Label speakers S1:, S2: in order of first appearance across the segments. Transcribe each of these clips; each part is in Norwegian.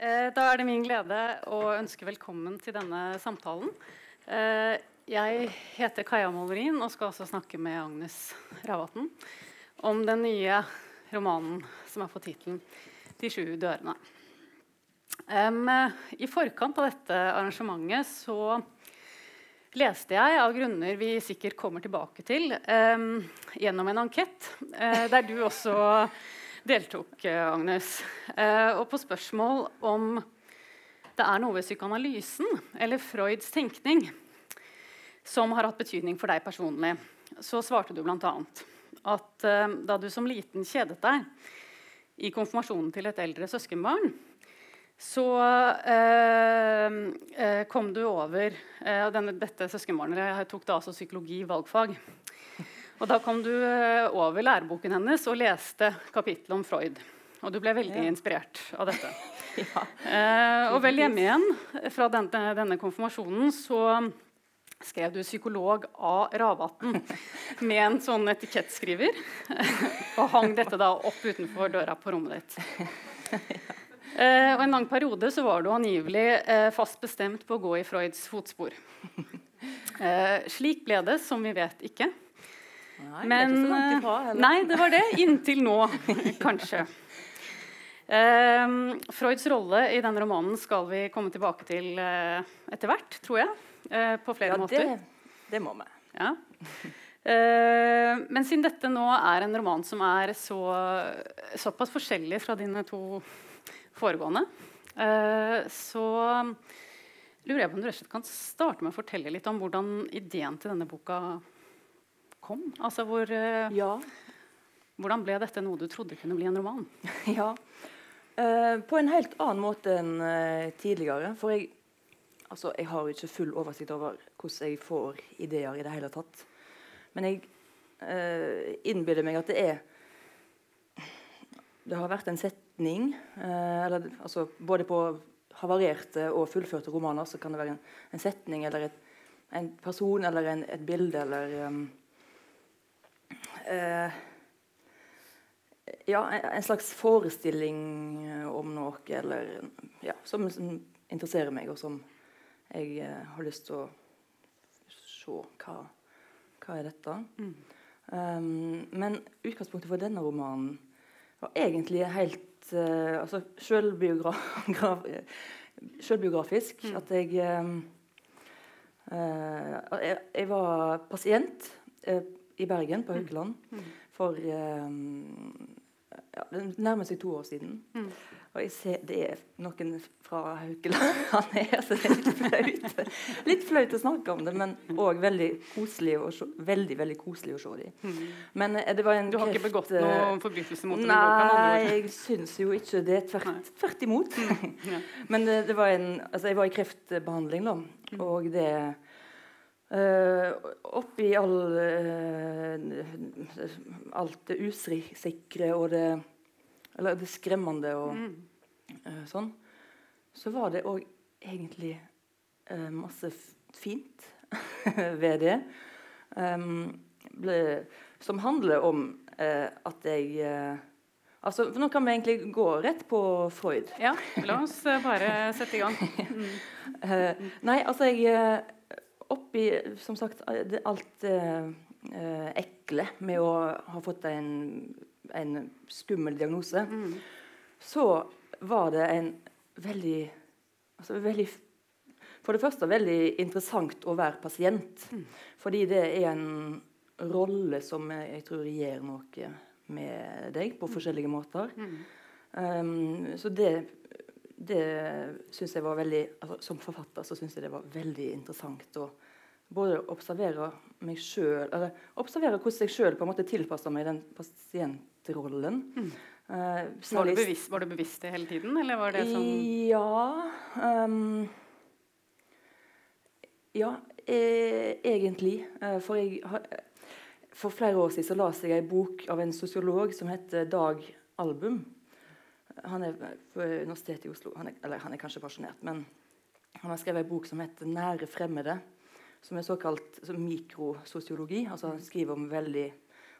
S1: Eh, da er det min glede å ønske velkommen til denne samtalen. Eh, jeg heter Kaja Molverin og skal også snakke med Agnes Ravatn om den nye romanen som er på tittelen 'De sju dørene'. I forkant av dette arrangementet så leste jeg, av grunner vi sikkert kommer tilbake til, gjennom en ankett uh, der du også deltok, eh, Agnes. Uh, og på spørsmål om det er noe ved psykoanalysen eller Freuds tenkning som har hatt betydning for deg personlig, så svarte du bl.a. at uh, da du som liten kjedet deg i konfirmasjonen til et eldre søskenbarn, så eh, kom du over eh, denne, Dette søskenbarnet tok da altså psykologi valgfag. Og da kom du eh, over læreboken hennes og leste kapittelet om Freud. Og du ble veldig ja. inspirert av dette. ja. eh, og vel hjemme igjen fra denne, denne, konfirmasjonen så skrev du 'psykolog A. Ravatn' med en sånn etikettskriver. og hang dette da opp utenfor døra på rommet ditt. Eh, og En lang periode så var du angivelig eh, fast bestemt på å gå i Freuds fotspor. Eh, slik ble det, som vi vet, ikke.
S2: Nei, Men, det er ikke så langt
S1: ifra, nei, det var det. Inntil nå, kanskje. Uh, Freuds rolle i denne romanen skal vi komme tilbake til uh, etter hvert, tror jeg. Uh, på flere
S2: ja,
S1: måter.
S2: Det, det må vi.
S1: Ja. Men siden dette nå er en roman som er så, såpass forskjellig fra dine to foregående, så lurer jeg på om du kan starte med å fortelle litt om hvordan ideen til denne boka kom? Altså hvor, uh,
S2: ja.
S1: Hvordan ble dette noe du trodde kunne bli en roman?
S2: ja, På en helt annen måte enn tidligere. For jeg, altså, jeg har ikke full oversikt over hvordan jeg får ideer i det hele tatt. Men jeg eh, innbiller meg at det er Det har vært en setning eh, eller, altså, Både på havarerte og fullførte romaner så kan det være en, en setning eller et, en person eller en, et bilde eller um, eh, Ja, en, slags forestilling om noe eller, ja, som, som, interesserer meg, og som jeg eh, har lyst til å se hva hva er dette? Mm. Um, men utgangspunktet for denne romanen var egentlig helt eh, altså selvbiografisk. Mm. At jeg, um, uh, jeg, jeg var pasient uh, i Bergen, på mm. Haukeland, for um, ja, det nærmer seg to år siden. Mm. Og jeg ser, Det er noen fra Haukeland her, så det er litt flaut. Litt flaut å snakke om det, men òg veldig koselig å se, veldig, veldig koselig å se dem. Mm. Men eh, det var en
S1: Du har ikke begått noen eh, forbrytelse mot dem?
S2: Nei, jeg syns jo ikke det. Tvert, tvert imot. Mm. Ja. Men det, det, var en Altså, jeg var i kreftbehandling, da, mm. og det Uh, oppi all, uh, alt det usikre og det Eller det skremmende og mm. uh, sånn, så var det òg egentlig masse fint ved det. Um, ble, som handler om at jeg Altså, Nå kan vi egentlig gå rett på Freud.
S1: Ja, la oss bare sette i gang.
S2: Mm. nei, altså jeg oppi som sagt, alt eh, ekle med å ha fått en, en skummel diagnose, mm. så var det en veldig, altså veldig For det første veldig interessant å være pasient. Mm. Fordi det er en rolle som jeg tror gjør noe med deg på mm. forskjellige måter. Um, så det det syns jeg var veldig altså, Som forfatter så syns jeg det var veldig interessant å både observere meg sjøl Eller observere hvordan jeg sjøl tilpassa meg den pasientrollen. Mm.
S1: Uh, var, du bevisst, var, du bevisst, det hele tiden, eller var det sånn
S2: Ja um, Ja, eh, egentlig. Uh, for jeg for flere år siden så leste jeg en bok av en sosiolog som heter Dag Album. Han er på Universitetet i Oslo. Han er, eller han er kanskje pensjonert, men han har skrevet en bok som heter 'Nære fremmede'. Som er såkalt så mikrososiologi. altså Han skriver om veldig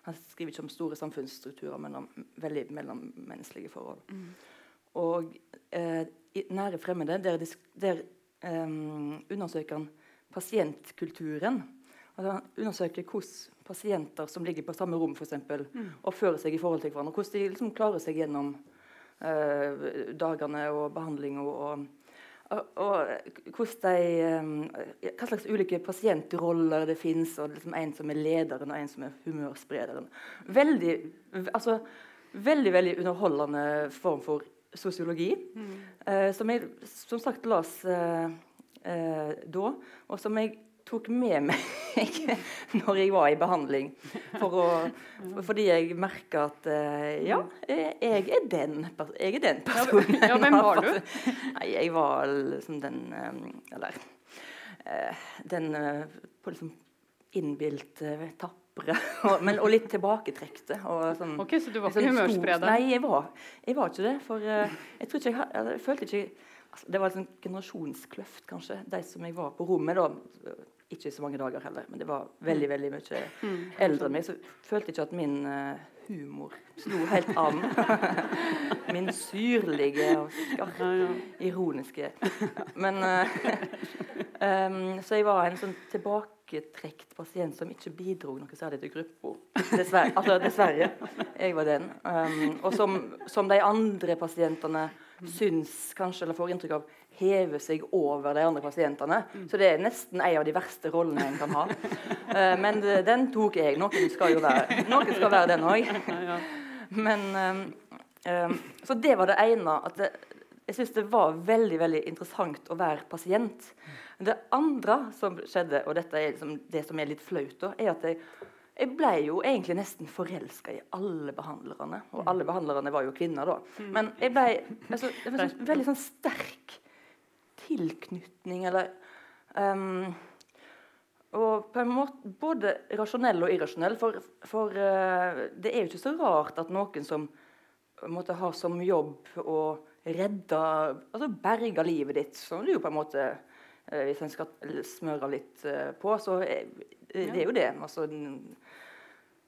S2: han skriver ikke om store samfunnsstrukturer, men om veldig mellommenneskelige forhold. Mm. Og eh, nære fremmede, der, der eh, undersøker han pasientkulturen. Altså, han undersøker hvordan pasienter som ligger på samme rom, for eksempel, mm. oppfører seg i forhold til hverandre. Hvordan de liksom klarer seg gjennom dagene og behandling. og, og og, og de, hva slags ulike pasientroller det fins. Liksom en som er lederen, og en som er humørsprederen. Veldig, altså, veldig, veldig underholdende form for sosiologi. Mm. Uh, som jeg som sagt las eh, uh, da, og som jeg tok med meg når jeg var i behandling. For å, fordi jeg merka at ja, jeg er den, jeg er den personen.
S1: Ja, hvem var du?
S2: Nei, jeg var liksom den Eller den på liksom innbilte, tapre, og, men, og litt tilbaketrekte. Og
S1: sånn, ok, Så du var ikke humørspreder?
S2: Nei, jeg var, jeg var, ikke det. For jeg, ikke jeg, jeg følte ikke altså, Det var en sånn generasjonskløft, kanskje. De som jeg var på rommet da. Ikke så mange dager heller, men det var veldig veldig mye mm. eldre enn meg. Så følte jeg ikke at min uh, humor slo helt an. min syrlige og skarpe, ironiske Men uh, um, Så jeg var en sånn tilbaketrekt pasient som ikke bidro noe særlig til gruppa. Dessverre. Altså, dessverre. Jeg var den. Um, og som, som, de andre pasientene syns kanskje, eller får inntrykk av, hever seg over de andre pasientene. Så det er nesten en av de verste rollene en kan ha. Uh, men den tok jeg. Noen skal jo være, noen skal være den òg. Men um, um, Så det var det ene. at det, jeg syns det var veldig veldig interessant å være pasient. Det andre som skjedde, og dette er liksom det som er litt flaut, da, er at jeg, jeg ble jo egentlig nesten forelska i alle behandlerne. Og alle behandlerne var jo kvinner, da. Men jeg ble altså, det var sånn, veldig sånn sterk tilknytning, eller um, og på en måte både rasjonell og irrasjonell. For, for uh, det er jo ikke så rart at noen som måtte ha som jobb å redde Altså berge livet ditt, som du jo på en måte Eh, hvis en skal smøre litt eh, på, så det er jo det. Altså,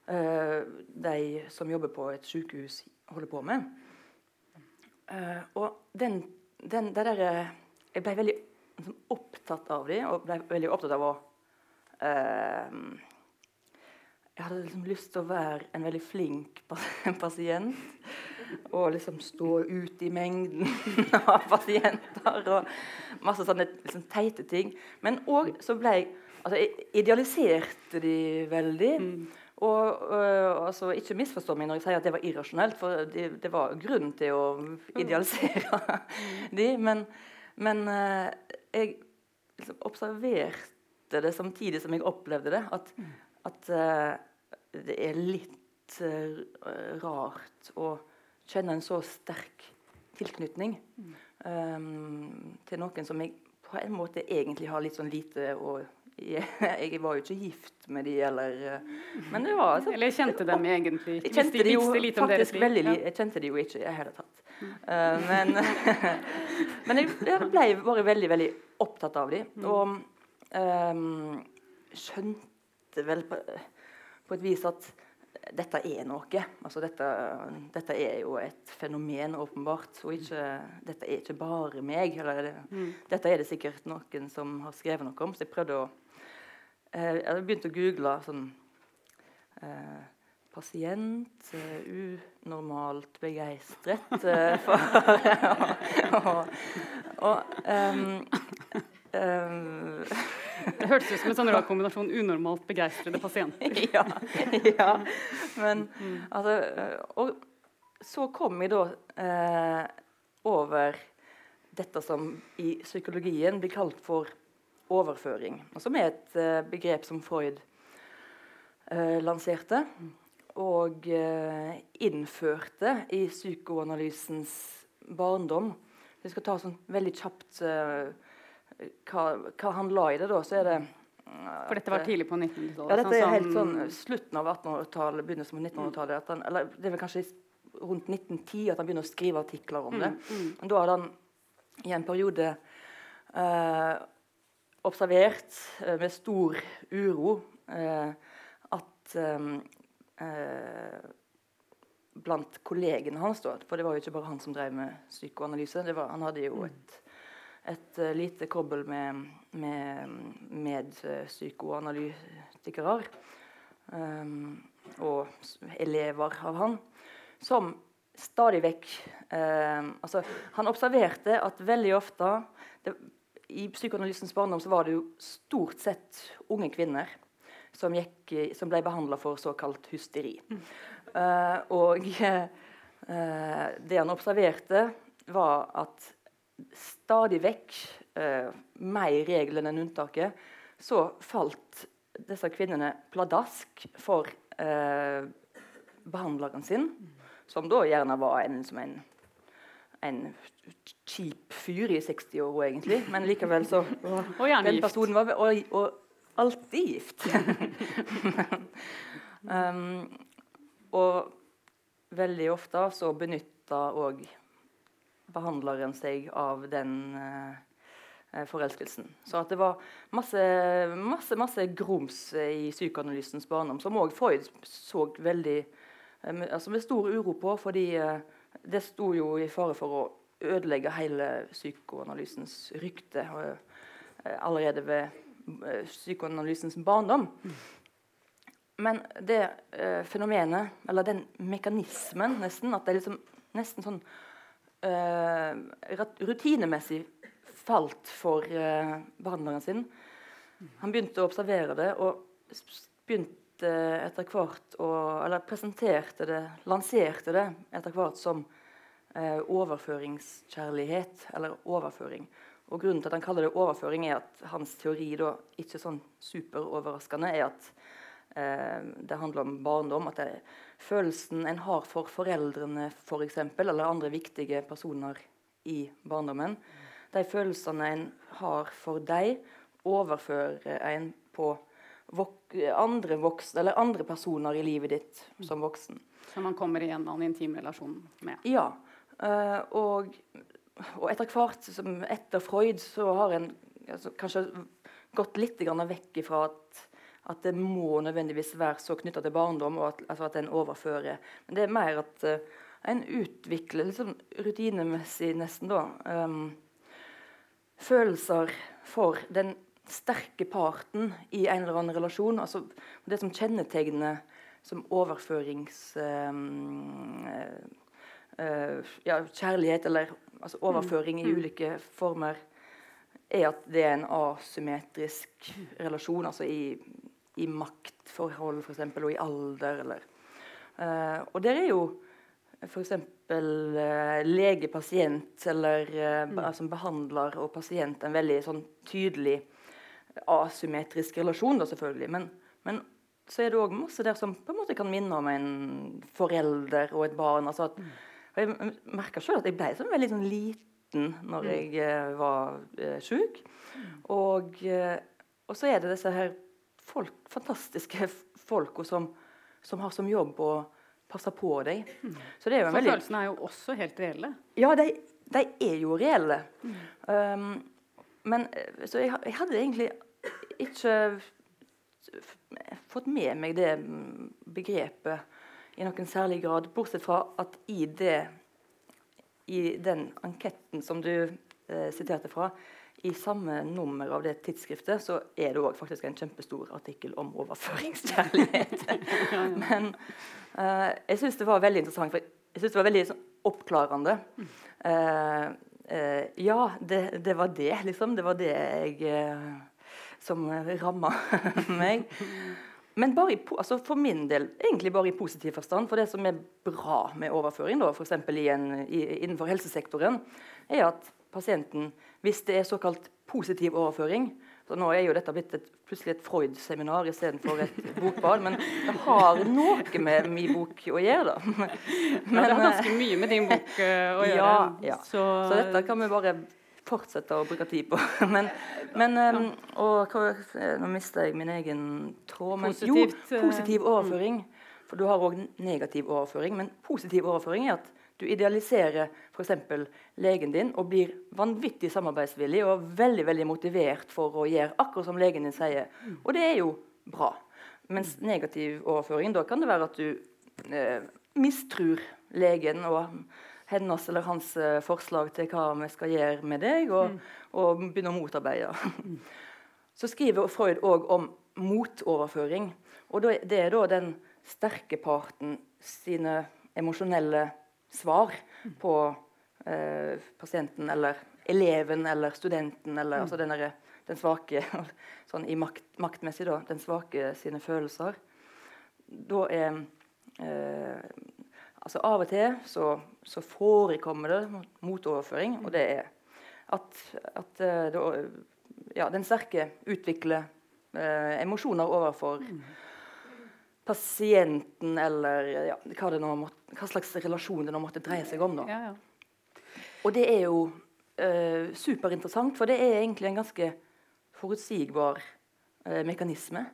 S2: eh, de som jobber på et sykehus, holder på med. og den, den det der, Jeg ble veldig liksom, opptatt av dem, og ble veldig opptatt av å jeg hadde liksom lyst til å være en veldig flink pasient. Og liksom stå ute i mengden av pasienter og masse sånne liksom, teite ting. Men òg så ble jeg altså, idealiserte de veldig. Mm. Og, øh, altså, Ikke misforstå meg når jeg sier at det var irrasjonelt, for det, det var grunn til å idealisere mm. de. Men, men øh, jeg liksom observerte det samtidig som jeg opplevde det. At, mm. at øh, det er litt uh, rart å kjenne en så sterk tilknytning mm. um, til noen som jeg på en måte egentlig har litt sånn lite å jeg, jeg var jo ikke gift med de, eller Men det var
S1: altså, Eller kjente dem egentlig
S2: ikke? Jeg kjente, de, jo, faktisk veldig, ja. jeg kjente de jo ikke i det hele tatt. Uh, men men jeg, jeg, ble bare veldig, veldig opptatt av dem. Mm. Og um, skjønte vel på, på et vis at dette er noe. Altså dette, dette, er jo et fenomen, åpenbart. Og ikke, dette er ikke bare meg. Eller, mm. Dette er det sikkert noen som har skrevet noe om. Så jeg prøvde å eh, Jeg begynte å google sånn eh, Pasient uh, unormalt begeistret uh, for og, og, og um,
S1: um, det hørtes ut som en sånn rar kombinasjon unormalt begeistrede pasienter.
S2: ja, ja, men altså Og så kom vi da eh, over dette som i psykologien blir kalt for overføring. Og som er et eh, begrep som Freud eh, lanserte og eh, innførte i psykoanalysens barndom. Vi skal ta sånn veldig kjapt eh, hva, hva, han la i det, da, så er det
S1: For dette var tidlig på 1900-tallet?
S2: Ja, dette er sånn helt sånn slutten av 1800-tallet, begynnelsen på 1900-tallet. Eller det er vel kanskje rundt 1910 at han begynner å skrive artikler om det. Mm, mm. Da hadde han i en periode eh, observert eh, med stor uro eh, at eh, eh, blant kollegene hans. Da. For det var jo ikke bare han som drev med psykoanalyse. Var, han hadde jo et, et uh, lite kobbel med, med, med uh, psykoanalytikere um, og elever av han, som stadig vekk um, altså, Han observerte at veldig ofte det, I psykoanalysens barndom så var det jo stort sett unge kvinner som, gikk, som ble behandla for såkalt hysteri. Mm. Uh, og uh, det han observerte, var at stadig vekk, uh, mer regelen enn unntaket, så falt disse kvinnene pladask for behandleren sin, som da gjerne var en, som en, en kjip fyr i 60-åra, egentlig. Men likevel så
S1: Og gjerne gift.
S2: Var, og, og alltid gift. um, Og veldig ofte så benytta òg behandleren seg av den uh, forelskelsen. Så at det var masse, masse, masse grums i psykoanalysens barndom, som òg Freud så veldig altså med stor uro på, fordi det sto jo i fare for å ødelegge hele psykoanalysens rykte allerede ved psykoanalysens barndom. Men det eh, fenomenet, eller den mekanismen, nesten, at det er liksom nesten sånn eh, rutinemessig falt for eh, behandleren sin Han begynte å observere det, og begynte etter hvert å Eller presenterte det, lanserte det etter hvert som eh, overføringskjærlighet, eller overføring. Og Grunnen til at han kaller det overføring, er at hans teori, da, ikke sånn superoverraskende, er at Eh, det handler om barndom. At det følelsen en har for foreldrene for eksempel, eller andre viktige personer i barndommen. De følelsene en har for dem, overfører en på vok andre voksne, eller andre personer i livet ditt som voksen.
S1: Som man kommer i en annen intim relasjon med.
S2: Ja. Uh, og, og, etter hvert, som etter Freud, så har en altså, kanskje gått litt vekk ifra at at det må nødvendigvis være så knytta til barndom, og at, altså at en overfører. Men det er mer at uh, en utvikler liksom, rutinemessig nesten da, um, følelser for den sterke parten i en eller annen relasjon. altså Det som kjennetegner som overførings... Um, uh, ja, kjærlighet, eller altså overføring i mm. ulike former, er at det er en asymmetrisk relasjon. altså i i maktforhold for eksempel, og i alder. Eller. Uh, og der er jo f.eks. Uh, eh, lege-pasient eller uh, mm. som behandler og pasient en veldig sånn tydelig asymmetrisk relasjon, da selvfølgelig. Men, men så er det òg masse der som på en måte kan minne om en forelder og et barn. altså at og Jeg merka sjøl at jeg ble sånn veldig sånn liten når mm. jeg var uh, sjuk. Mm. Og, og, så er det disse her folk, fantastiske folk som, som, har som jobb å passe på deg. Mm.
S1: Så en veldig... følelsene er jo også helt reelle?
S2: Ja, de, de er jo reelle. Mm. Um, men så jeg, jeg, hadde egentlig ikke fått med meg det begrepet i noen særlig grad, bortsett fra at i det i den anketten som du eh, siterte fra, i samme nummer av det tidsskriftet så er det òg faktisk en kjempestor artikkel om overføringskjærlighet. Men uh, jeg syns det var veldig interessant, for jeg synes det var veldig sånn, oppklarende. Uh, uh, ja, det, det, var det, liksom. Det var det jeg som ramma meg. Men bare i, altså for min del egentlig bare i positiv forstand. For det som er bra med overføring, da, f.eks. innenfor helsesektoren, er at pasienten hvis det er såkalt positiv overføring. Så nå er jo dette blitt et, plutselig et Freud-seminar istedenfor et bokbad. Men det har noe med min bok å gjøre, da.
S1: Men, ja, det har ganske mye med din bok uh, å gjøre.
S2: Ja, ja. Så, så, dette kan vi bare fortsette å bruke tid på. Men, men um, og, Nå mista jeg min egen tråd. Men Positivt, jo, eh, positiv overføring. For du har òg negativ overføring. Men positiv overføring er at du idealiserer f.eks. legen din og blir vanvittig samarbeidsvillig og veldig veldig motivert for å gjøre akkurat som legen din sier. Og det er jo bra. Mens negativ overføring, da kan det være at du eh, mistrur legen og hennes eller hans eh, forslag til hva vi skal gjøre med deg, og, og begynne å motarbeide. Så skriver Freud òg om motoverføring. Og det er da den sterke parten sine emosjonelle svar på eh, pasienten eller eleven eller studenten eller altså denne, den svake sånn i makt, maktmessig da, den svake sine følelser. Da er eh, altså Av og til så, så forekommer det motoverføring, og det er at, at eh, det, ja, den sterke utvikler eh, emosjoner overfor mm. Pasienten, eller ja, hva, måtte, hva, slags relasjon det nå måtte dreie seg om.
S1: Ja, ja.
S2: Og det er jo eh, superinteressant, for det er egentlig en ganske forutsigbar eh, mekanisme.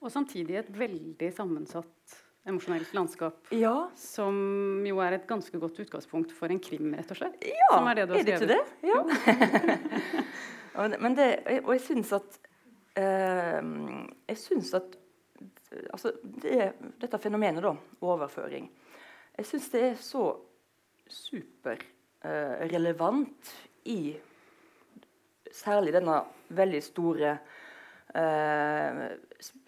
S1: Og samtidig et veldig sammensatt emosjonelt landskap.
S2: Ja.
S1: Som jo er et ganske godt utgangspunkt for en krim, rett og slett.
S2: Ja, som er det du har skrevet. Er det ikke det? Ja. Men det, og jeg syns at eh, Jeg syns at altså det, Dette fenomenet, da, overføring Jeg syns det er så superrelevant eh, i særlig denne veldig store eh,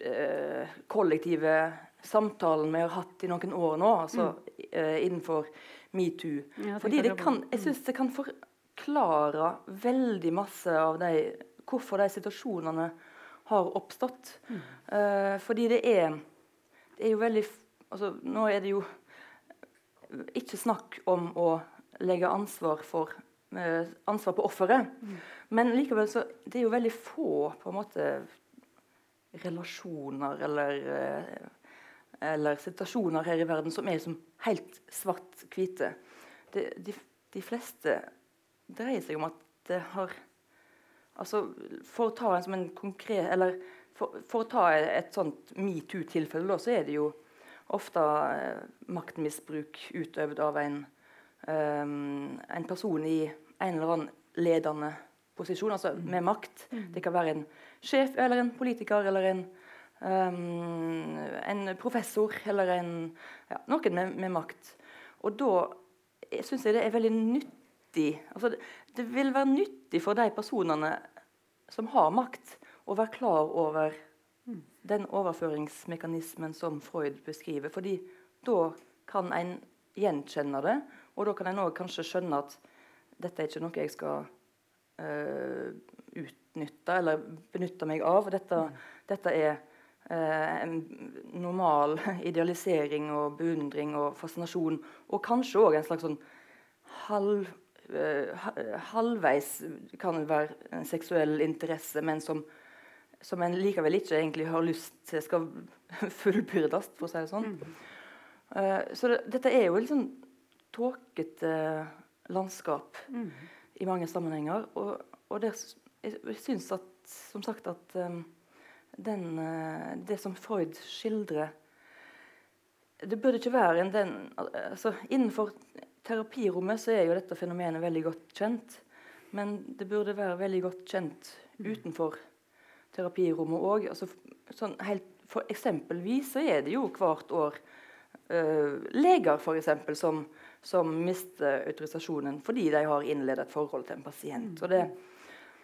S2: eh kollektive samtalen vi har hatt i noen år nå, altså mm. uh, innenfor metoo. Ja, Fordi det kan, jeg syns det kan forklare veldig masse av de, hvorfor de situasjonene har oppstått. Mm. Uh, fordi det er, det er jo veldig altså, Nå er det jo ikke snakk om å legge ansvar for uh, ansvar på offeret. Mm. Men likevel så det er jo veldig få på en måte relasjoner eller uh, eller situasjoner her i verden som er liksom helt svart-hvite. De, de, de, fleste dreier seg om at det har altså For å ta en som en konkret eller for, for å ta et sånt metoo-tilfelle, så er det jo ofte eh, maktmisbruk utøvd av en, um, en person i en eller annen ledende posisjon, altså mm. med makt. Mm. Det kan være en sjef eller en politiker eller en Um, en professor eller en, ja, noen med, med, makt. Og da syns jeg det er veldig nyttig altså det, det, vil være nyttig for de personene som har makt, å være klar over den overføringsmekanismen som Freud beskriver. fordi da kan en gjenkjenne det, og da kan en òg kanskje skjønne at dette er ikke noe jeg skal uh, utnytte eller benytte meg av. Dette, mm. dette er eh, en normal idealisering og beundring og fascinasjon. Og kanskje òg en slags sånn halv, halvveis kan være en seksuell interesse, men som, som en likevel ikke egentlig har lyst til skal fullbyrdes, for å si det sånn. Mm. Uh, så det, dette er jo et sånn tåkete landskap mm. i mange sammenhenger. Og, og det, jeg syns at, som sagt at um, den, uh, det som Freud skildrer Det burde ikke være en den altså, Innenfor terapirommet så er jo dette fenomenet veldig godt kjent. Men det burde være veldig godt kjent utenfor terapirommet òg. Altså, sånn, for eksempelvis så er det jo hvert år øh, leger for eksempel, som, som mister autorisasjonen fordi de har innledet et forhold til en pasient. Så det,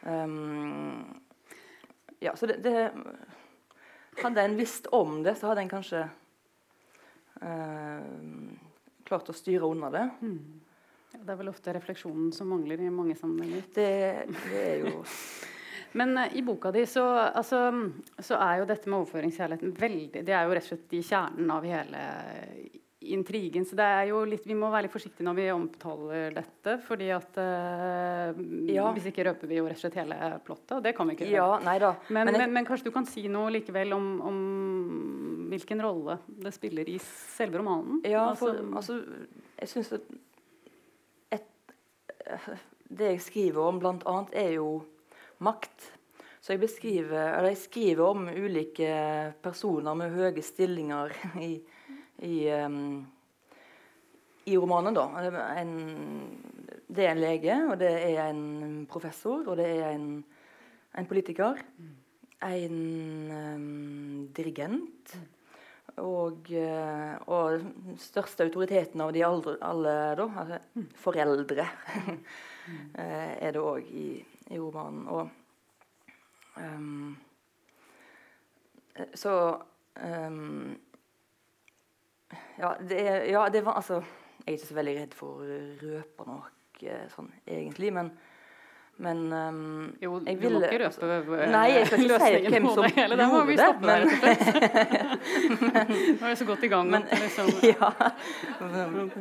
S2: um, ja, så det, det, Hadde en visst om det, så hadde en kanskje eh, klart å styre unna det. Mm.
S1: Ja, det er vel ofte refleksjonen som mangler i mange sammenhenger.
S2: Det, det er jo
S1: Men uh, i boka di så, altså, så, er jo dette med overføringskjærligheten veldig Det er jo rett og slett i kjernen av hele intrigen. Så det er jo litt, vi må være litt forsiktige når vi omtaler dette. fordi at uh, ja. Hvis ikke røper vi jo rett og slett hele plottet. Og det kan vi ikke.
S2: Ja, nei da.
S1: Men, men, jeg... men, kanskje du kan si noe likevel om, om, hvilken rolle det spiller i selve romanen?
S2: Ja, for altså, altså jeg syns at et, Det jeg skriver om, bl.a., er jo makt. Så jeg, beskriver, eller jeg skriver om ulike personer med høye stillinger i i, um, i romanen. da. En, det er en lege, og det er en professor, og det er en, en politiker. En um, dirigent. og, eh, og største autoriteten av de aldre, alle, da, altså foreldre, eh, er det òg i, i, romanen. Og um, Så um, ja, det er, ja, det var altså Jeg er ikke så veldig redd for å røpe noe sånn egentlig, men men um,
S1: Jo, du
S2: jeg
S1: må ikke røpe uh,
S2: Nei, jeg skal ikke si hvem som
S1: hele. Vi
S2: gjorde
S1: der,
S2: det,
S1: Men, men. Nå er vi så godt i gang.
S2: Men-
S1: liksom,
S2: ja.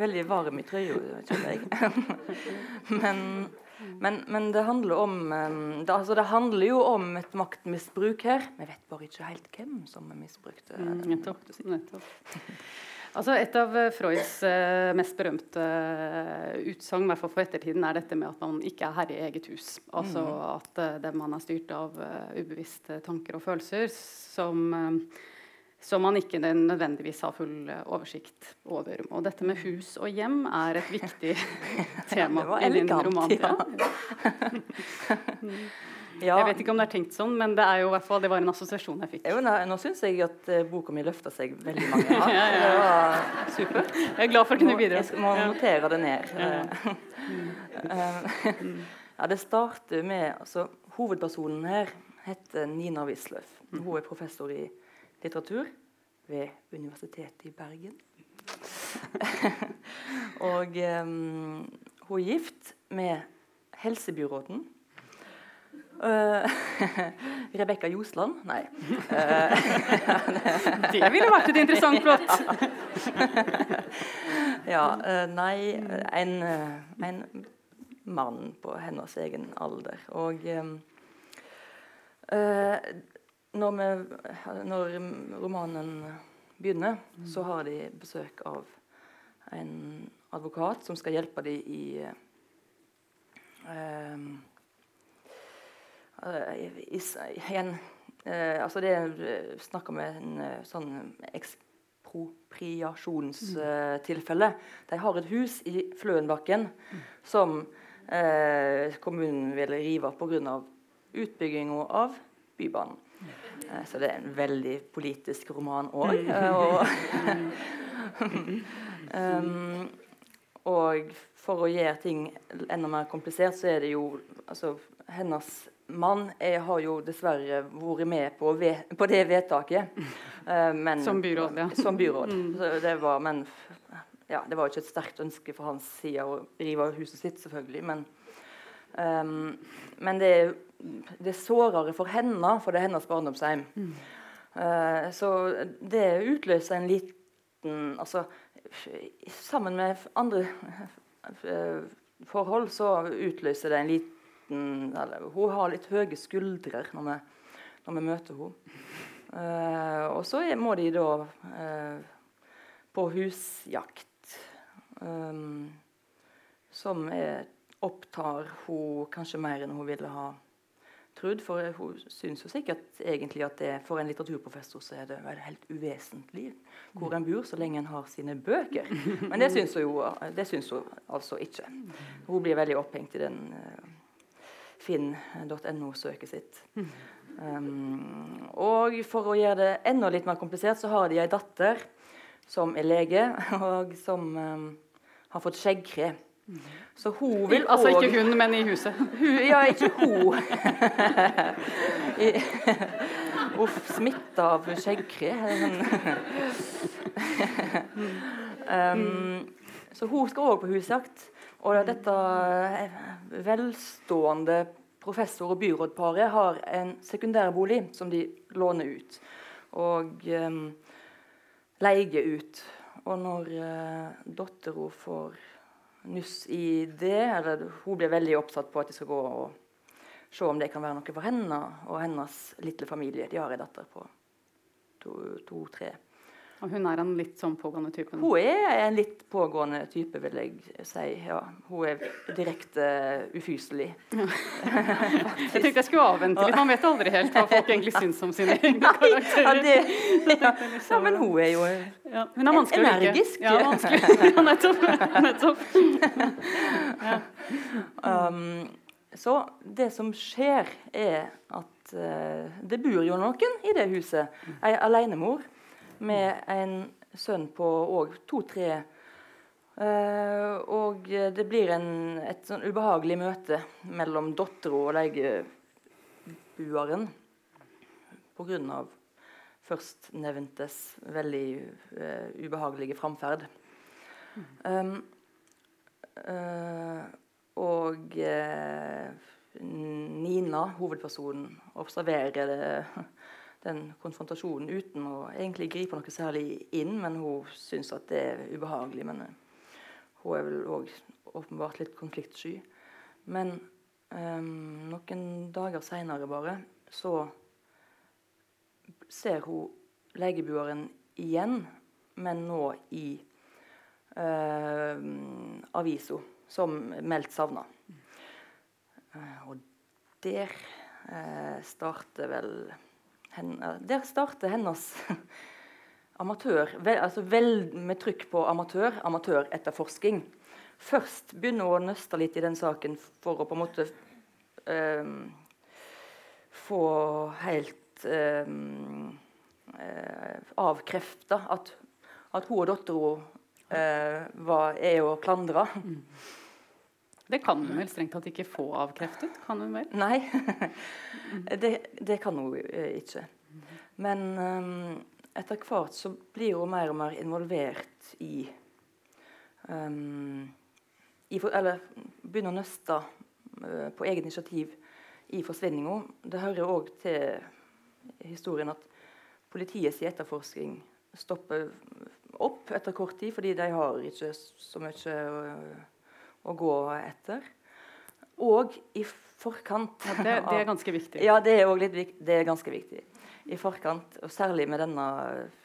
S2: Veldig varm i trøya, kjenner jeg. men, men, men det handler om um, det, altså det handler jo om et maktmisbruk her. Vi vet bare ikke helt hvem som misbrukte
S1: Mm,
S2: det.
S1: nettopp, nettopp. Altså Et av eh, Freuds eh, mest berømte uh, utsagn for ettertiden, er dette med at man ikke er herre i eget hus. Altså at eh, det man er styrt av eh, ubevisste tanker og følelser som, eh, som man ikke nødvendigvis har full eh, oversikt over. Og dette med hus og hjem er et viktig tema
S2: det var
S1: i din
S2: romantia.
S1: roman.
S2: ja. Ja.
S1: Jeg vet ikke om det er tenkt sånn, men det er jo fall, det var en assosiasjon jeg fikk.
S2: Jo, nei, nå syns jeg at uh, boka mi løfta seg veldig mange hakk.
S1: Ja, ja,
S2: var Super.
S1: Jeg er glad for å kunne bidra.
S2: Jeg må notere det ned.
S1: Ja.
S2: Eh, ja, det starter med altså, Hovedpersonen her heter Nina Wisløff. Hun er professor i litteratur ved Universitetet i Bergen. Og um, hun er gift med helsebyråden. Uh, Rebekka Ljosland? Nei.
S1: Det ville vært et interessant plott.
S2: Ja, Uh, nei en, eh, en mann på hennes egen alder. Og når, vi, når romanen begynner, så har de besøk av en advokat som skal hjelpe dem i eh, i, i en, eh, altså det er snakk om en eh, sånn ekspropriasjonstilfelle. De har et hus i Fløenbakken som eh, kommunen vil rive pga. utbygginga av Bybanen. Eh, så det er en veldig politisk roman òg. um, og for å gjøre ting enda mer komplisert, så er det jo altså, Hennes mann Jeg har jo dessverre vært med på, ved, på det vedtaket. eh, men,
S1: Som byråd, ja.
S2: Som byråd. Så det var, men ja, det var ikke et sterkt ønske fra hans side å rive huset sitt, selvfølgelig. Men, um, men det, det er sårere for henne, for det er hennes barndomshjem. Eh, så det utløser en liten Altså sammen med andre eh, forhold så utløser det en liten eller, Hun har litt høye skuldre når vi, når vi møter henne. Uh, og så må de da uh, på husjakt. Um, som er, opptar hun kanskje mer enn hun ville ha trodd. For hun syns jo sikkert egentlig at det, for en litteraturprofessor så er det vel helt uvesentlig hvor en bor, så lenge en har sine bøker. Men det syns hun jo det syns hun altså ikke. Hun blir veldig opphengt i den uh, finn.no-søket sitt. Um, og for å gjøre det enda litt mer komplisert, så har de ei datter som er lege, og som um, har fått skjeggkre. Så hun vil
S1: Altså
S2: også-
S1: ikke hun, men i huset.
S2: hun, ja, ikke hun. Uff, smitta av skjeggkre. um, så hun skal òg på husjakt. Og dette eh, velstående professor- og byrådparet har en sekundærbolig som de låner ut. Og um, leier ut. Og når uh, dattera får nuss i det, eller hun blir veldig oppsatt på at de skal gå og se om det kan være noe for henne og hennes lille familie. De har en datter på to-tre.
S1: Og hun er en litt sånn pågående type.
S2: Hun er en litt pågående type, vil jeg si. Ja, hun er direkte ufyselig.
S1: Jeg tenkte jeg skulle avvente litt. Man vet aldri helt hva folk egentlig syns om sine egne
S2: Ja,
S1: karakterer.
S2: det, ja. ja, men hun er jo
S1: Ja, hun er vanskelig.
S2: Energisk.
S1: Ja, vanskelig. Ja, nettopp. nettopp.
S2: Um, så det som skjer, er at uh, det bor jo noen i det huset. Ei alenemor med en sønn på òg to-tre. Uh, og det blir en, et sånn ubehagelig møte mellom dattera og leiebueren pga. førstnevntes veldig uh, ubehagelige framferd. Um, uh, og Nina, hovedpersonen, observerer det, den konfrontasjonen uten å egentlig gripe noe særlig inn, men hun syns at det er ubehagelig. Men hun er vel òg åpenbart litt konfliktsky. Men um, noen dager seinere bare så ser hun legebueren igjen, men nå i uh, avisa som meldt savna. Uh, og der uh, starter vel hen, Der starter hennes amatør, vel, altså vel med trykk på amatør, amatøretterforsking. Først begynner hun å nøste litt i den saken for å på en måte få helt uh, avkrefta at, at, hun og dattera uh, er å klandre. Mm.
S1: Det kan hun vel strengt tatt ikke få avkreftet? Kan hun vel?
S2: Nei, det, det, kan hun uh, ikke. Men um, etter hvert så blir hun mer og mer involvert i, um, i for, Eller begynner å nøste uh, på eget initiativ i forsvinninga. Det hører òg til historien at politiets etterforskning stopper opp etter kort tid, fordi de har ikke så mye å, å gå etter. Og i forkant
S1: ja, det, det, er ganske viktig.
S2: Ja, det er, litt, det er ganske viktig. I forkant, og særlig med denne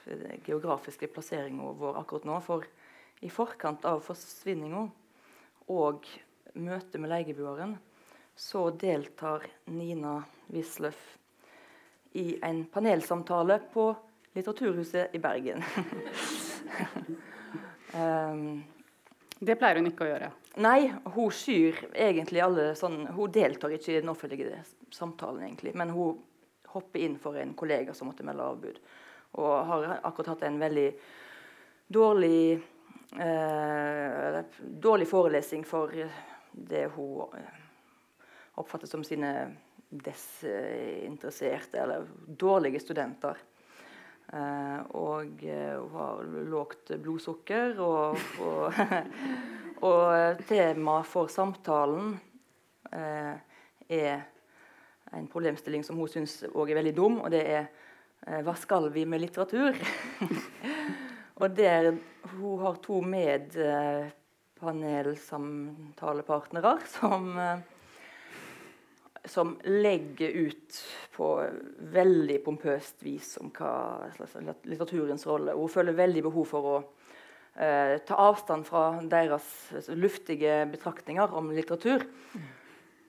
S2: eh, geografiske plasseringa vår akkurat nå. For i forkant av forsvinninga og møtet med leieboeren så deltar Nina Wisløff i en panelsamtale på Litteraturhuset i Bergen.
S1: um, det pleier hun ikke å gjøre?
S2: Nei, hun skyr egentlig alle sånn Hun deltar ikke i den offentlige samtalen, egentlig, men hun hopper inn for en kollega som måtte melde avbud. Og har akkurat hatt en veldig dårlig eh, dårlig forelesning for det hun oppfatter som sine desinteresserte eller dårlige studenter. Eh, og uh, hun har lågt blodsukker. Og, og, og tema for samtalen eh, er en problemstilling som hun syns òg er veldig dum, og det er hva skal vi med litteratur? og der hun har to medpanelsamtalepartnere som som legger ut på veldig pompøst vis om hva slags litteraturens rolle. Hun føler veldig behov for å eh, ta avstand fra deres luftige betraktninger om litteratur.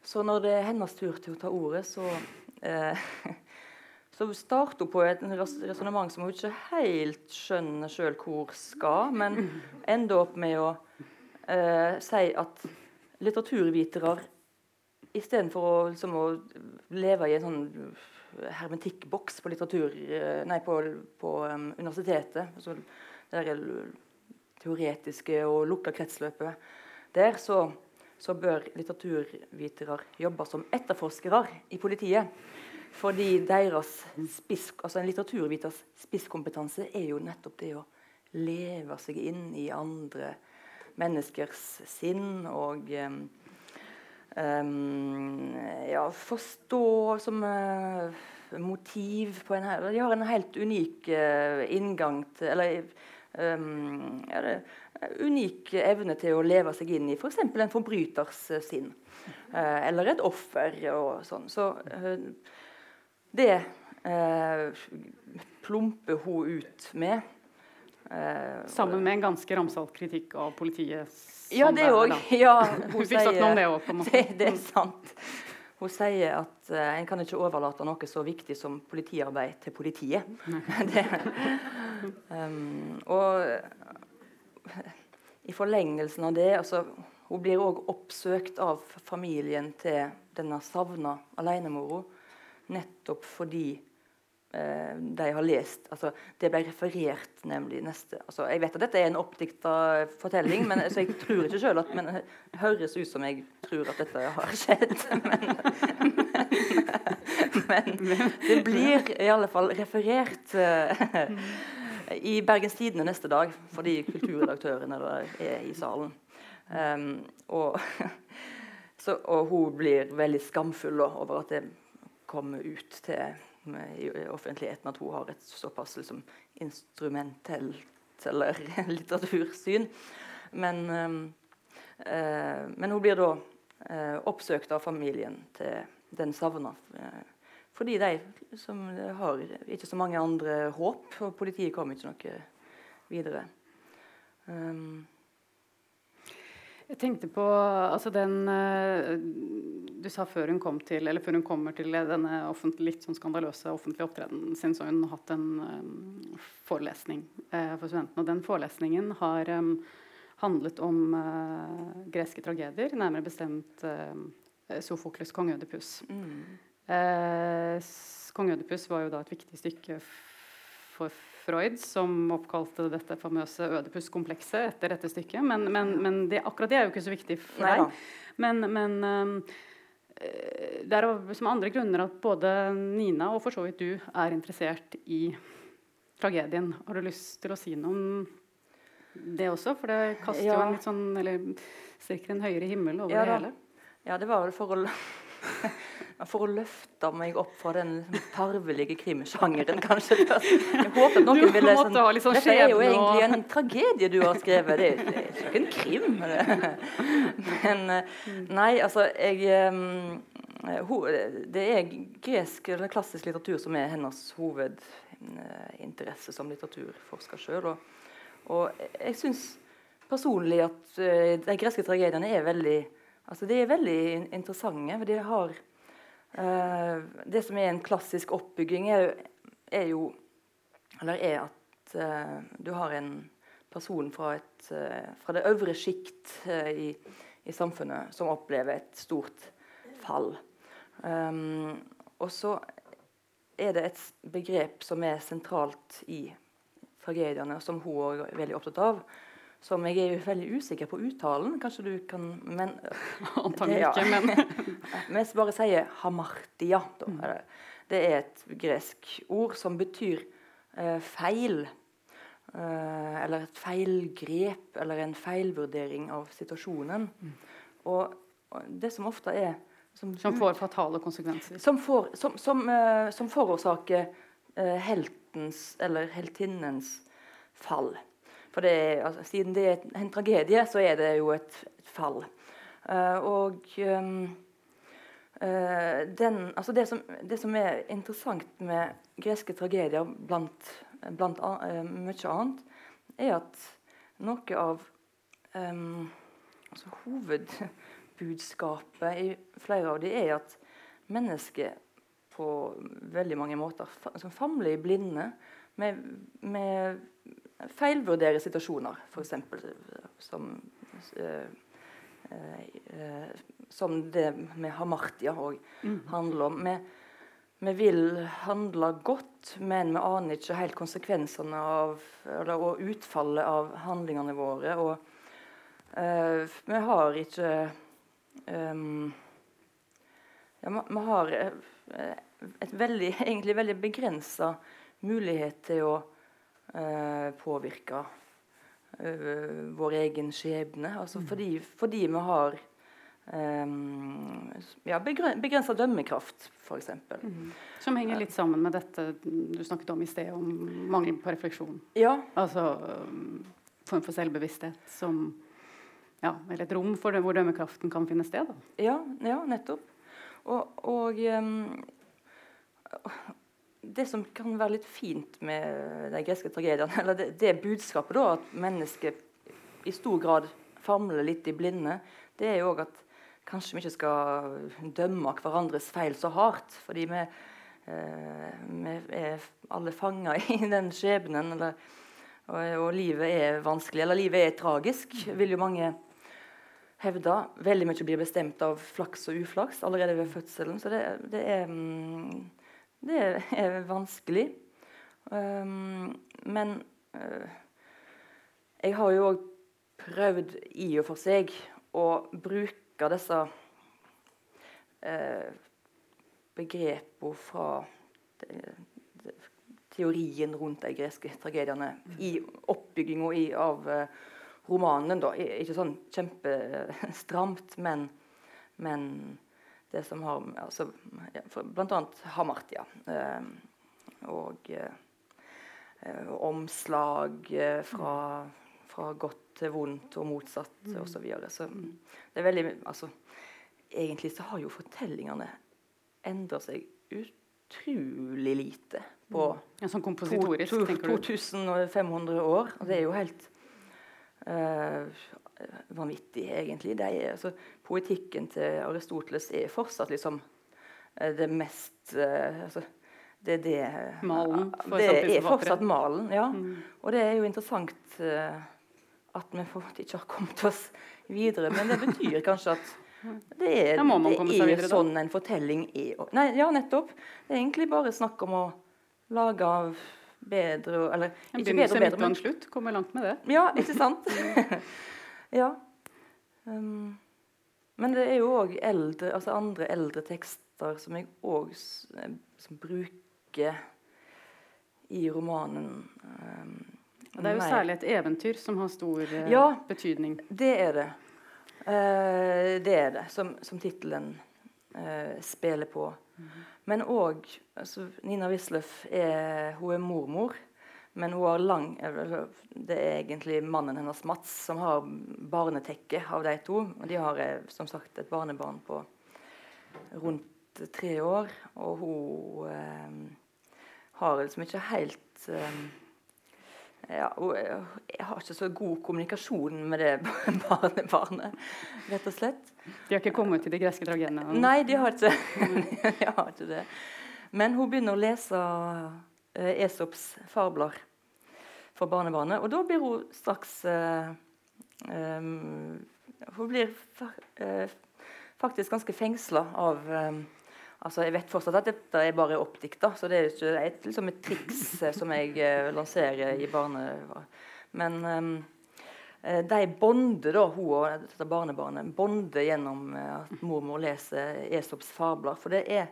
S2: Så når det er hennes tur til å ta ordet, så, eh, så starter hun på et resonnement som hun ikke helt skjønner sjøl hvor skal, men ender opp med å eh, si at litteraturvitere istedenfor å, liksom, å leve i en sånn hermetikkboks på eh, Nei, på, på um, universitetet. Altså, der der teoretiske og lukka kretsløpet. Der så, så bør litteraturvitere jobbe som etterforskere i politiet. Fordi deres spiss, altså en litteraturviters spisskompetanse er jo nettopp det å leve seg inn i andre menneskers sinn og um, ja, forstå som uh, motiv på en her. De har en helt unik uh, inngang til Eller um, unik evne til å leve seg inn i f.eks. For en forbryters uh, sinn. eller et offer og sånn. Så det plumper hun ut med.
S1: Sammen med en ganske ramsalt kritikk av politiet.
S2: ja, det òg. Ja,
S1: hun sier, det, også,
S2: det, det, er sant. Hun sier at uh, en kan ikke overlate noe så viktig som politiarbeid til politiet. det, um, og i forlengelsen av det altså, Hun blir òg oppsøkt av familien til denne savna alenemora nettopp fordi eh, de har lest altså, Det ble referert nemlig neste altså, Jeg vet at dette er en oppdikta fortelling, men, så jeg tror ikke sjøl at Men det høres ut som jeg tror at dette har skjedd. Men, men, men det blir i alle fall referert uh, i Bergens Tidende neste dag, fordi kulturredaktørene er i salen. Um, og, så, og, hun blir veldig skamfull over at det kommer ut til i offentligheten at hun har et såpass liksom, instrumentelt eller litteratursyn. Men, uh, men, hun blir da uh, oppsøkt av familien til den savna. Uh, fordi de som har ikke så mange andre håp, og politiet kom ikke noe videre. Um.
S1: Jeg tenkte på altså den uh, Du sa før hun kom til eller før hun kommer til denne litt sånn skandaløse offentlige opptredenen sin, så hun hatt en um, forelesning uh, for studentene. Og den forelesningen har um, handlet om uh, greske tragedier, nærmere bestemt Sofokles' 'Kong Ødipus'. Mm. Eh, Kong Ødipus var jo da et viktig stykke for Freud, som oppkalte dette famøse Ødipus-komplekset etter dette stykket. Men, men, men det, akkurat det er jo ikke så viktig for deg. Men, men um, det er av andre grunner at både Nina og for så vidt du er interessert i tragedien. Har du lyst til å si noe om det også? For det kaster ja. jo en litt sånn Eller strekker en høyere himmel over
S2: ja,
S1: det hele.
S2: Ja, det var vel for å for å løfte meg opp fra den tarvelige krimsjangeren, kanskje. Jeg håper noen ville sånn, liksom Dette er jo egentlig en tragedie du har skrevet. Det er, det er ikke en krim. Men eh, nei, altså jeg Det er gresk eller klassisk litteratur som er hennes hovedinteresse som litteraturforsker sjøl. Og, og, jeg syns personlig at eh, de greske tragediene er veldig altså de er veldig interessante. for de har det som er en klassisk oppbygging, er, er jo Eller er at uh, du har en person fra, et, uh, fra det øvre sjikt i, i, samfunnet som opplever et stort fall. Um, og så er det et begrep som er sentralt i tragediene, som hun er veldig opptatt av, som jeg er veldig usikker på uttalen. Kanskje du kan men,
S1: Antagelig ikke, men
S2: Vi bare sier hamartia. Mm. Det er et gresk ord som betyr eh, feil. Eh, eller et feilgrep, eller en feilvurdering av situasjonen. Mm. Og, og, det som ofte er
S1: Som, som får fatale konsekvenser.
S2: Som, for, som, som, som forårsaker uh, heltens eller heltinnens fall. For det, altså, siden det er en tragedie, så er det jo et, et fall. Uh, og um, uh, den, altså det, som, det, som, er interessant med greske tragedier blant, blant uh, mye annet, er at noe av um, altså Hovedbudskapet i flere av dem er at mennesket på veldig mange måter altså famler i blinde med, med feilvurdere situasjoner, f.eks. Som, eh, eh, som det med hamartia òg mm. handler om. Vi, vi, vil handle godt, men vi aner ikke helt konsekvensene av, eller, og utfallet av handlingene våre. Og eh, vi har ikke um, ja, vi, vi, har eh, et veldig, egentlig veldig begrensa mulighet til å eh, påvirke eh, vår egen skjebne. Altså mm. fordi, fordi, vi har Um, ja, begrensa dømmekraft, f.eks. Mm.
S1: Som henger litt sammen med dette du snakket om i sted, om mangel på refleksjon.
S2: Ja.
S1: Altså um, form for selvbevissthet som ja, Eller et rom det, hvor dømmekraften kan finne sted. Da.
S2: Ja, ja, nettopp. Og, og um, det som kan være litt fint med de greske tragediene, eller det, det budskapet da, at mennesket i stor grad famler litt i blinde, det er jo òg at kanskje vi ikke skal dømme hverandres feil så hardt. Fordi vi, eh, vi er alle fanga i den skjebnen. Eller, og, og, livet er vanskelig, eller livet er tragisk, vil jo mange hevde. Veldig mye blir bestemt av flaks og uflaks allerede ved fødselen. Så det, det er mm, det er vanskelig. Um, men uh, jeg har jo òg prøvd i og for seg å bruke disse uh, begrepene fra de, de, teorien rundt de greske tragediene i oppbygginga av uh, romanen. Da. Ikke sånn kjempestramt, men, men det som har altså, ja, Bl.a. Hamartia. Eh, og eh, omslag eh, fra, fra, godt til vondt og motsatt mm. osv. Så, videre. så det er veldig altså, Egentlig så har jo fortellingene endra seg utrolig lite på
S1: mm. ja, sånn kompositorisk, to,
S2: to, 2500 år. Og det er jo helt uh, vanvittig, egentlig. De, altså, poetikken til Aristoteles er fortsatt liksom uh, det mest uh, altså, det, det,
S1: malen
S2: for det er fortsatt malen, ja. Mm. Og det er jo interessant at vi ikke har kommet oss videre. Men det betyr kanskje at det er, det er sånn en fortelling er. Nei, ja, nettopp. Det er egentlig bare snakk om å lage av bedre Eller
S1: en ikke bedre og bedre, men slutt. Kommer langt med det.
S2: Ja, ikke sant? ja. Um, men det er jo òg altså andre eldre tekster som jeg òg bruker i romanen. Um,
S1: det er jo særlig et eventyr som har stor uh, ja, betydning.
S2: Det er det. Uh, det er det, som, som tittelen uh, spiller på. Mm -hmm. Men òg altså, Nina Wisløff er, hun er mormor. Men hun har lang Det er egentlig mannen hennes Mats som har barnetekke av de to. Og de har eh, som sagt et barnebarn på rundt tre år. Og hun eh, har liksom ikke helt eh, ja, hun jeg har ikke så god kommunikasjon med det barnebarnet, rett og slett.
S1: De har ikke kommet til de greske tragediene?
S2: Nei, de har ikke, de har ikke det. Men hun begynner å lese Esops fabler for barnebarnet, og da blir hun straks uh, um, Hun blir uh, faktisk ganske fengsla av um, Altså, Jeg vet fortsatt at dette er bare oppdikta, så det er ikke et, liksom et triks som jeg lanserer i barne... Men um, de bonder, da, hun og dette barnebarnet bonder gjennom at mormor leser Esops fabler. For det er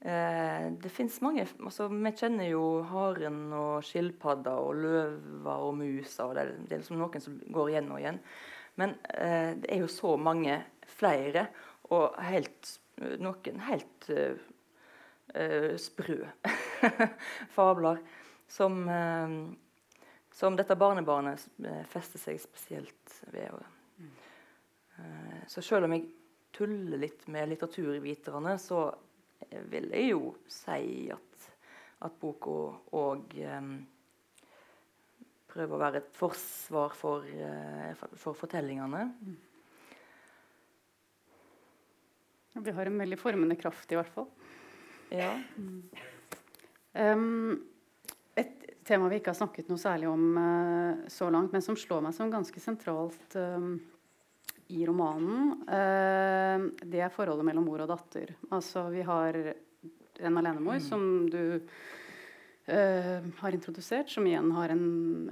S2: Eh, det fins mange altså, Vi kjenner jo haren og skilpadda og løver og musa. Og det, det, er liksom noen som går igjen og igjen. Men eh, det er jo så mange flere, og helt, noen helt uh, uh, sprø fabler som, uh, som dette barnebarnet fester seg spesielt ved. så selv om jeg tuller litt med litteraturviterne, så vil jeg jo si at, at boka òg um, prøver å være et forsvar for, uh, for fortellingene. Mm.
S1: Vi har en veldig formende kraft, i hvert fall.
S2: Ja.
S1: Um, et tema vi ikke har snakket noe særlig om uh, så langt, men som slår meg som ganske sentralt um, i romanen, eh, det er forholdet mellom mor og datter. Altså vi har en alenemor mm. som du Uh, har introdusert, som igjen har en,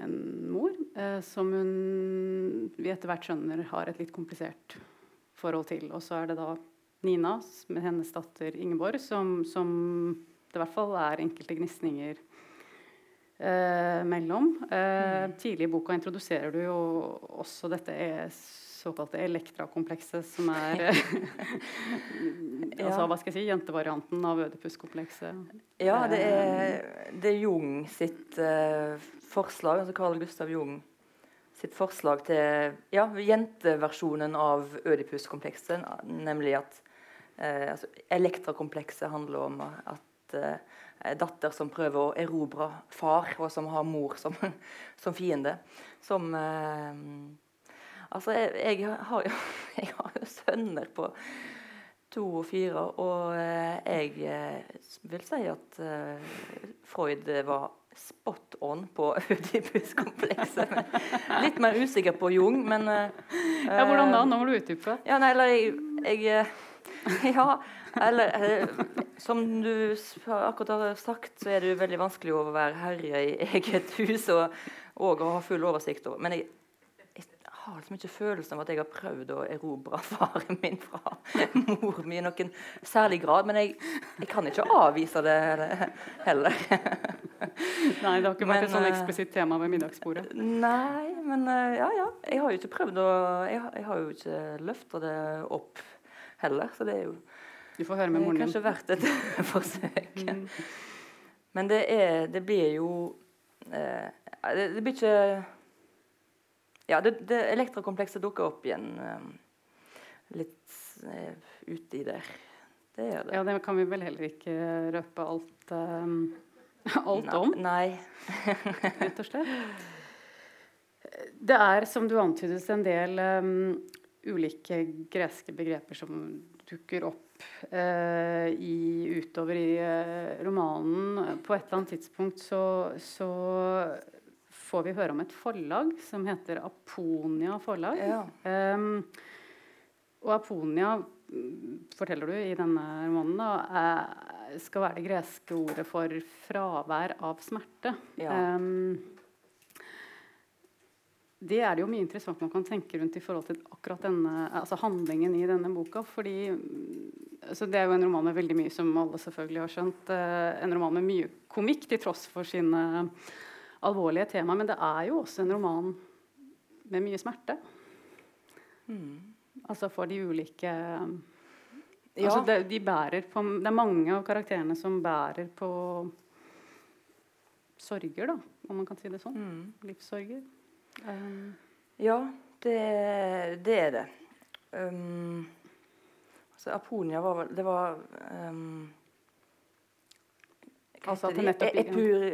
S1: en mor uh, som hun vi etter hvert skjønner har et litt komplisert forhold til. Og så er det da Nina med hennes datter Ingeborg som, som det i hvert fall er enkelte gnisninger uh, mellom. Mm. Tidlig i boka introduserer du jo også dette ES såkalte Elektra-komplekset, som er altså, hva skal jeg si, jentevarianten av Ødipus-komplekset.
S2: Ja, det er, det er Jung sitt uh, forslag, altså Carl Gustav Jung sitt forslag til ja, jenteversjonen av Ødipus-komplekset, nemlig at uh, altså, Elektra-komplekset handler om at uh, datter som prøver å erobre far, og som har mor som, som fiende. Som Altså, jeg, jeg, har jo, jeg, har jo, sønner på to og fire, og eh, jeg eh, vil si at uh, Freud var spot on på Ødipus-komplekset. Litt mer usikker på Jung, men
S1: Ja, Hvordan da? Nå må du utdype.
S2: Ja, nei, eller jeg, jeg Ja, Eller eh, som du akkurat har sagt, så er det jo veldig vanskelig å være herre i eget hus og, og å ha full oversikt over. Men jeg, har liksom ikke følelsen av at jeg har prøvd å erobre faren min fra mor mi i noen særlig grad. Men jeg, jeg kan ikke avvise det heller.
S1: Nei, det har ikke vært et sånn eksplisitt tema ved middagsbordet?
S2: Nei, men eh, ja, ja. Jeg har jo ikke prøvd å Jeg, jeg har jo ikke løfta det opp heller, så det er jo
S1: Du får høre med moren
S2: din. Kanskje verdt et forsøk. Mm. Men det er Det blir jo eh, det, det blir ikke ja, det, det elektrokomplekset dukker opp igjen uh, litt uh, uti der. Det gjør det.
S1: Ja, det kan vi vel heller ikke røpe alt, uh, alt om.
S2: Nei.
S1: Rett og slett. Det er, som du antydet, en del um, ulike greske begreper som dukker opp uh, i, utover i uh, romanen. På et eller annet tidspunkt så, så får vi høre om et forlag som heter Aponia forlag. Ja. Um, og Aponia, forteller du i denne romanen, da, er, skal være det greske ordet for fravær av smerte. Ja. Um, det er det jo mye interessant man kan tenke rundt i forhold til akkurat denne, altså handlingen i denne boka. fordi altså Det er jo en roman med veldig mye som alle selvfølgelig har skjønt. Uh, en roman med mye komikk til tross for sine alvorlige tema. Men det er jo også en roman med mye smerte. Mm. Altså for de ulike ja. altså det, de bærer på, det er mange av karakterene som bærer på sorger, da, om man kan si det sånn. Mm. Livssorger. Um.
S2: Ja, det, det, er det. Um, altså Aponia var vel Det var um, Altså epur,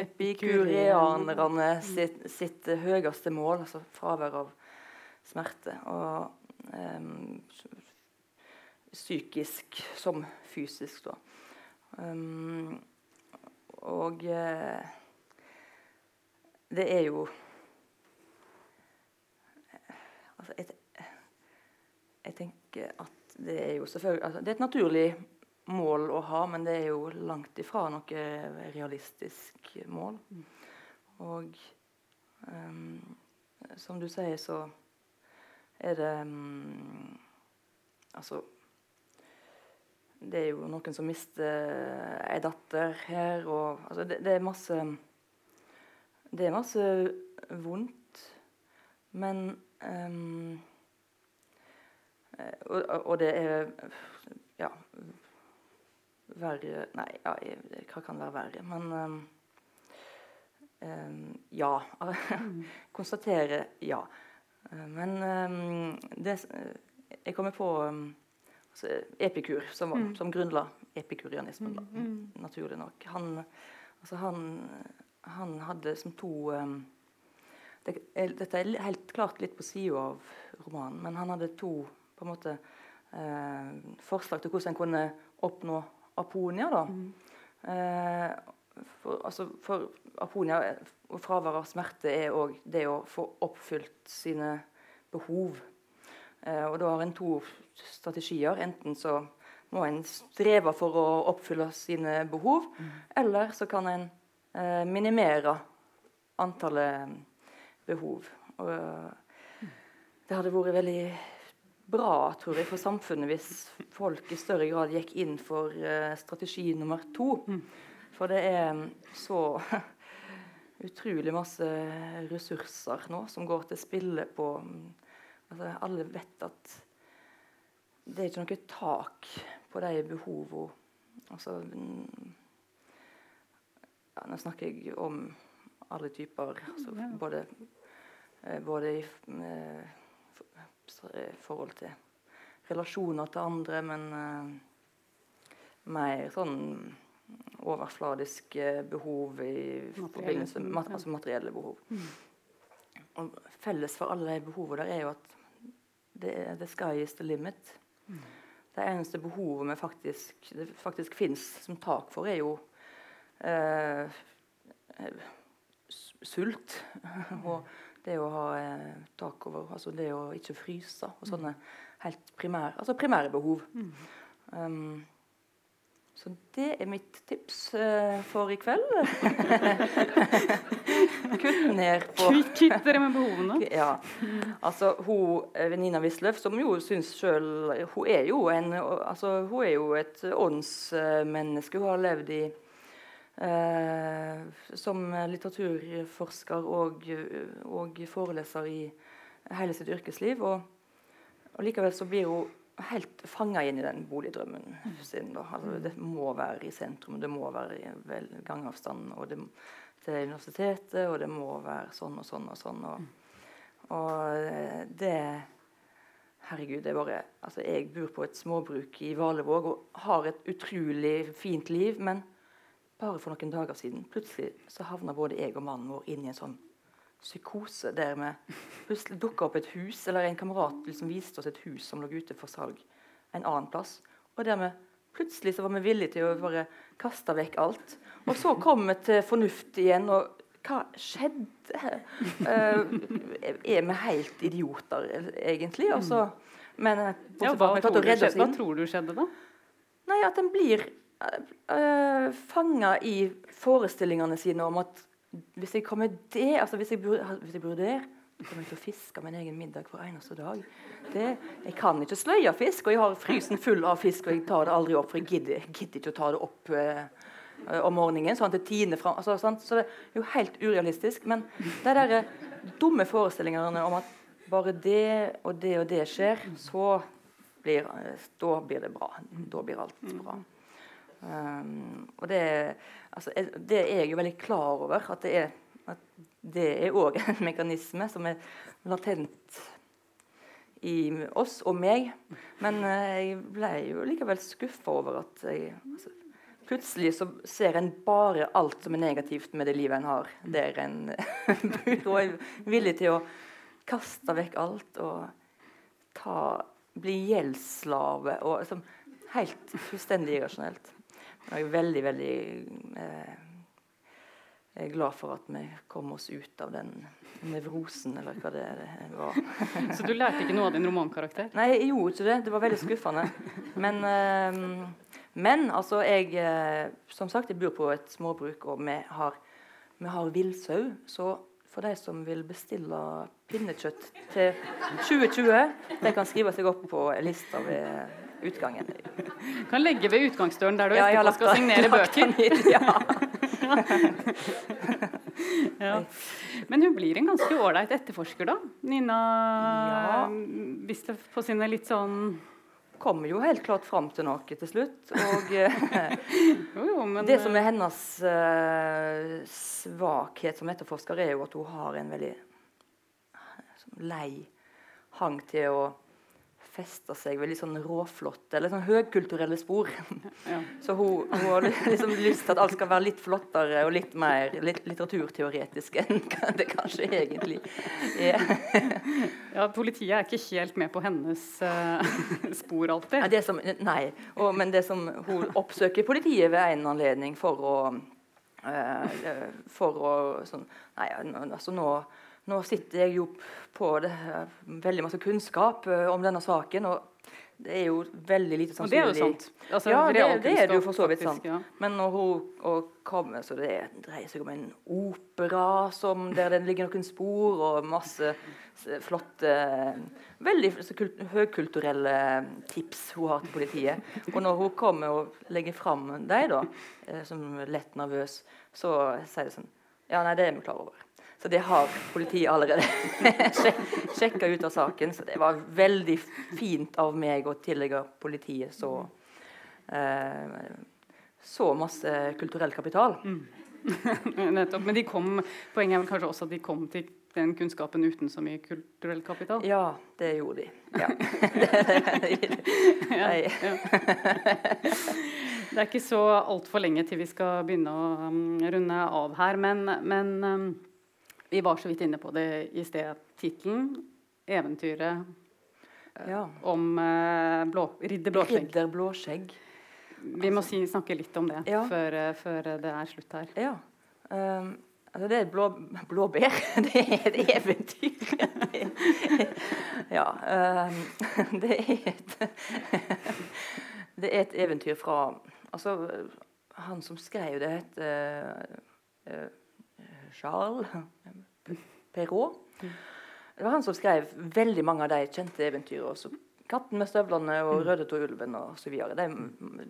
S2: Epikurianerne sitt, sitt, høyeste mål, altså fravær av smerte. Og um, psykisk som fysisk, da. Um, og uh, det er jo Altså, jeg, jeg tenker at det er jo selvfølgelig altså, Det er et naturlig mål å ha, men det er jo langt ifra noe realistisk mål. Og um, som du sier, så er det um, Altså Det er jo noen som mister ei datter her, og altså, det, det, er masse Det er masse vondt, men um, og, og, det er ja, verre Nei, ja, hva kan være verre? Men um, um, ja. Konstatere ja. Uh, men um, det Jeg kommer på altså, Epikur, som, mm. som grunnla epikurianismen, mm, mm. naturlig nok. Han, altså, han, han hadde som to det, Dette er helt klart litt på sida av romanen, men han hadde to på en måte eh, forslag til hvordan en kunne oppnå aponia. da. Mm. Eh, for, altså, for, aponia og fravær av smerte er òg det å få oppfylt sine behov. Eh, og da har en to strategier. Enten så må en streve for å oppfylle sine behov, mm. eller så kan en eh, minimere antallet behov. Og, det hadde vært veldig bra tror jeg, for samfunnet hvis folk i større grad gikk inn for uh, strategi nummer to. Mm. For det er mm, så utrolig masse ressurser nå som går til spille på mm, altså, Alle vet at det er ikke noe tak på de behovene. Altså ja, Nå snakker jeg om alle typer. Altså, både, eh, både i eh, i forhold til relasjoner til andre, men uh, mer sånn overfladiske behov i forbindelse med mat, altså materielle behov. Mm. Og felles for alle de behovene der er jo at det er the sky is the limit. Mm. Det eneste behovet vi faktisk, det faktisk fins som tak for, er jo eh, sult. og det å ha eh, tak over, altså det å ikke fryse og sånne helt primære, altså primære behov. Um, så det er mitt tips uh, for i kveld. Kutt ned på
S1: kvitt dere med behovene.
S2: ja. Altså, hun, Venina Venninna Wisløff, som jo syns sjøl Hun er jo en altså, Hun er jo et åndsmenneske. Hun har levd i eh, som litteraturforsker og, og foreleser i hele sitt yrkesliv. Og, og likevel så blir hun helt fanga inn i den boligdrømmen sin. Da. Altså, det må være i sentrum, det må være i gangavstand og det, til universitetet, og det må være sånn og sånn og sånn. Og, og eh, det Herregud, det er bare Altså, jeg bor på et småbruk i Valevåg og har et utrolig fint liv, men bare for noen dager siden plutselig så havna både jeg og mannen vår inn i en sånn psykose der vi plutselig dukka opp et hus, eller en kamerat liksom viste oss et hus som lå ute for salg en annen plass. Og der vi plutselig så var vi villige til å bare kaste vekk alt. Og så kom vi til fornuft igjen. og hva skjedde? Uh, er vi helt idioter, egentlig? Altså, men
S1: Ja,
S2: ja,
S1: hva, tror skjedde, hva tror du skjedde da?
S2: Nei, at en blir uh, fanga i forestillingene sine om at hvis jeg kommer det, altså hvis jeg hvis jeg bor der, kommer jeg til å fiske min egen middag hver eneste dag. Det, jeg kan ikke sløye fisk, og jeg har frysen full av fisk, og jeg tar det aldri opp, for jeg gidder, gidder ikke å ta det opp uh, om morgenen. sånn at det tiner fram, altså, sant? Så det er jo helt urealistisk. Men de der dumme forestillingene om at bare det og det og det skjer, så blir, eh, da blir det bra. Da blir alt bra. Um, og det, altså, det er jeg jo veldig klar over, at det er, at det er òg en mekanisme som er latent i oss og meg. Men uh, jeg ble jo likevel skuffa over at jeg altså, Plutselig så ser en bare alt som er negativt med det livet en har, der en bor, og er villig til å kaste vekk alt og ta, bli gjeldsslave. og liksom, Helt fullstendig irrasjonelt. Jeg er veldig, veldig eh, jeg er glad for at vi kom oss ut av den nevrosen, eller hva det var.
S1: Så du lærte ikke noe av din romankarakter?
S2: Nei, jeg gjorde ikke det. Det var veldig skuffende. Men, eh, men altså, jeg eh, Som sagt, jeg bor på et småbruk, og vi har, vi har villsau. Så for de som vil bestille pinnekjøtt til 2020, de kan skrive seg opp på lista ved utgangen.
S1: Kan legge ved utgangsdøren der du
S2: Ja,
S1: etterpå skal signere bøker.
S2: inn, Ja.
S1: Ja. Men hun blir en ganske ålreit etterforsker, da? Nina
S2: Ja.
S1: Wisløff på sine litt sånn
S2: Kommer jo helt klart fram til noe til slutt. Og eh,
S1: Jo, jo, men
S2: det som er hennes uh, svakhet som etterforsker, er jo at hun har en veldig sånn lei hang til å feste seg veldig sånn råflotte eller sånn høykulturelle spor.
S1: ja.
S2: Så hun, hun har liksom lyst til at alt skal være litt flottere og litt mer litt litteraturteoretisk enn det kanskje egentlig er.
S1: ja, politiet er ikke helt med på hennes uh, spor alltid.
S2: Ja, det som, nei, og, men det som hun oppsøker politiet ved en anledning for å uh, For å sånn Nei, altså nå, nå sitter jeg jo på det, veldig masse kunnskap eh, om denne saken, og det er jo veldig lite sannsynlig.
S1: Og det er jo sant. Altså,
S2: Ja, det- det er det jo for så vidt sant.
S1: Ja.
S2: Men når hun kommer, så det dreier seg om en opera som, der det ligger noen spor og masse flotte Veldig høykulturelle tips hun har til politiet. Og når hun kommer og legger fram dem, da, eh, som lett nervøs, så sier det sånn Ja, nei, det er vi klar over. Så det har politiet allerede sjek- sjekka ut av saken. Så det var veldig fint av meg å tillegge politiet så eh, så masse kulturell kapital.
S1: Nettopp. Men de kom, poenget er vel kanskje også at de kom til den kunnskapen uten så mye kulturell kapital?
S2: Ja, det gjorde de. Ja.
S1: Ja, ja. Det er ikke så altfor lenge til vi skal begynne å um, runde av her, men, men um, vi var så vidt inne på det i sted. Tittelen, eventyret
S2: ja.
S1: om uh, blå, ridder Blåskjegg.
S2: Ridder Blåskjegg.
S1: Vi må si, snakke litt om det
S2: Ja.
S1: før, uh, før det er slutt her.
S2: Ja. Um, Altså, det er et blå, blåbær. Det er et eventyr. Det, ja. Um, det er et Det er et eventyr fra Altså, han som skrev det, het uh, Charles Perrault. Det var han som skrev veldig mange av de kjente eventyrene. 'Katten med støvlene' og 'Røde to ulven' osv. Det,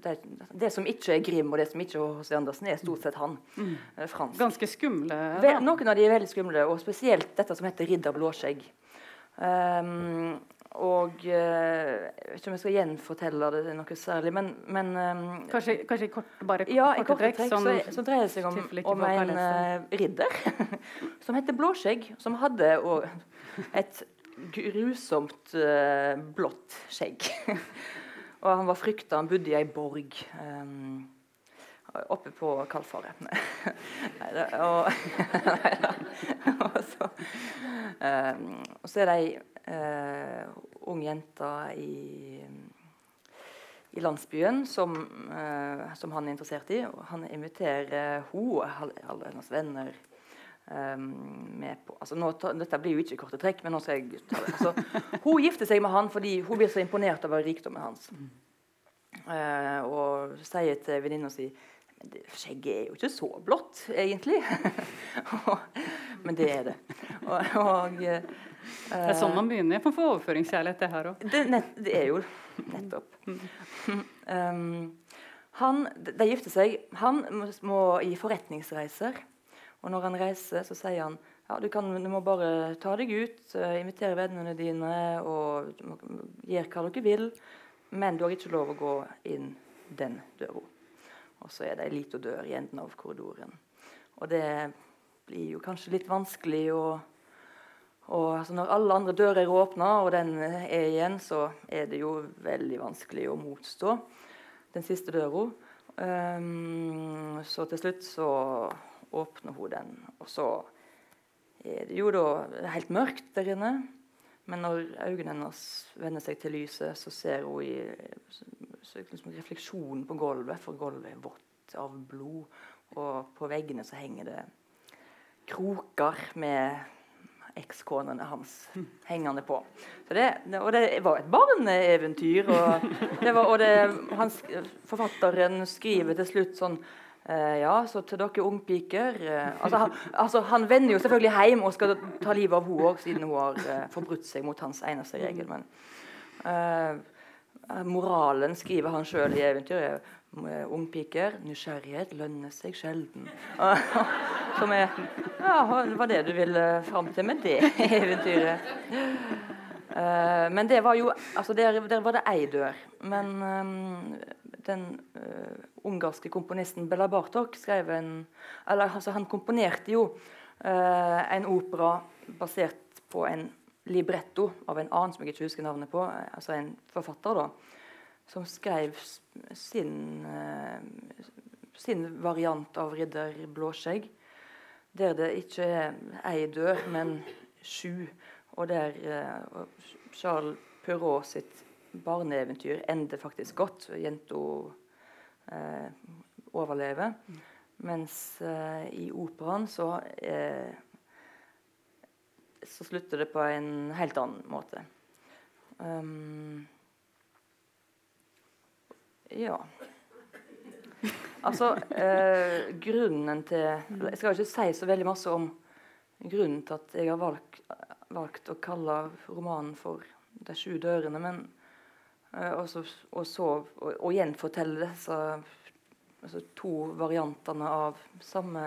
S2: det, det som ikke er Grim, og det som ikke er H.C. Andersen, er stort sett han. Mm. Fransk.
S1: Ganske skumle?
S2: Vel, noen av de er veldig skumle, og spesielt dette som heter 'Ridder blåskjegg'. Um, og uh, Jeg vet ikke om jeg skal gjenfortelle det noe særlig, men, men um,
S1: kanskje, kanskje kort, bare
S2: ja, i korte trekk, sånn, så, så, dreier det seg om, om en uh, ridder som heter Blåskjegg, som hadde og, et grusomt uh, blått skjegg. og han var frykta. Han bodde i ei borg um, oppe på Kalfaret. og, og, så, um, og så er det ei uh, ung jente i, i landsbyen som, eh, som, han er interessert i. Han inviterer hun, alle hennes venner Um, med på altså nå, Dette blir jo ikke korte trekk, men nå skal jeg ta det. Altså, hun gifter seg med han fordi hun blir så imponert over rikdommen hans. Eh, og sier til venninna si Skjegget er jo ikke så blått, egentlig. men det er det. Og, og uh,
S1: det er sånn man begynner. Får få overføringskjærlighet, det her òg.
S2: Det, det, er jo nettopp. Um, han, de gifter seg. Han må i forretningsreiser. Og når han reiser, så sier han ja, du, kan, du må bare ta deg ut, uh, invitere vennene dine og gjøre hva dere vil. Men du har ikke lov å gå inn den døra. Og så er det ei lita dør i enden av korridoren. Og det blir jo kanskje litt vanskelig å og Når alle andre dører er åpna, og den er igjen, så er det jo veldig vanskelig å motstå den siste døra. Um, så til slutt så åpner hun den. Og så er det jo da helt mørkt der inne. Men når øynene hennes vender seg til lyset, så ser hun i så liksom refleksjonen på gulvet, for gulvet er vått av blod. Og på veggene så henger det kroker med ekskonene hans hengende på. Det, og det var et barneeventyr. Og, det var, og det, han, forfatteren skriver til slutt sånn Uh, ja, så til dere ungpiker uh, altså, han, altså, han, vender jo selvfølgelig hjem og skal ta livet av henne òg, siden hun har uh, forbrutt seg mot hans eneste regel. Men moralen skriver han sjøl i eventyret. Ungpiker, nysgjerrighet lønner seg sjelden. Som er Ja, var det du ville fram til med det eventyret. men det var jo altså Der, der var det ei dør. Men den uh, ungarske komponisten Bela Bartok skrev en eller altså Han komponerte jo uh, en opera basert på en libretto av en annen som jeg ikke husker navnet på, altså en forfatter, da, som skrev sin, sin variant av 'Ridder Blåskjegg', der det ikke er ei dør, men sju. Og der Charles Perrault sitt barneeventyr ender faktisk godt. Jenta eh, overlever. Mm. Mens eh, i operaen så eh, så slutter det på en helt annen måte. Um, ja. Altså eh, Grunnen til Jeg skal ikke si så veldig masse om grunnen til at jeg har valgt, valgt å kalle romanen for 'De sju dørene'. Men Eh, og, så, og, og, gjenfortelle disse altså to variantene av samme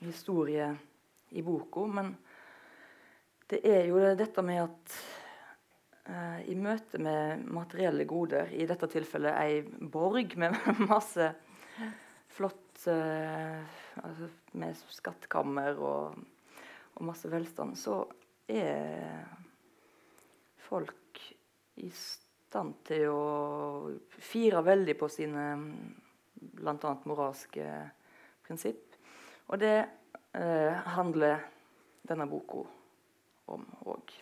S2: historie i boka. Men det er jo dette med at i møte med materielle goder, i dette tilfellet ei borg med masse flott uh, altså Med skattkammer og, og masse velstand, så er folk i stand til å fire veldig på sine bl.a. moralske prinsipp. Og det eh, handler denne boka om òg.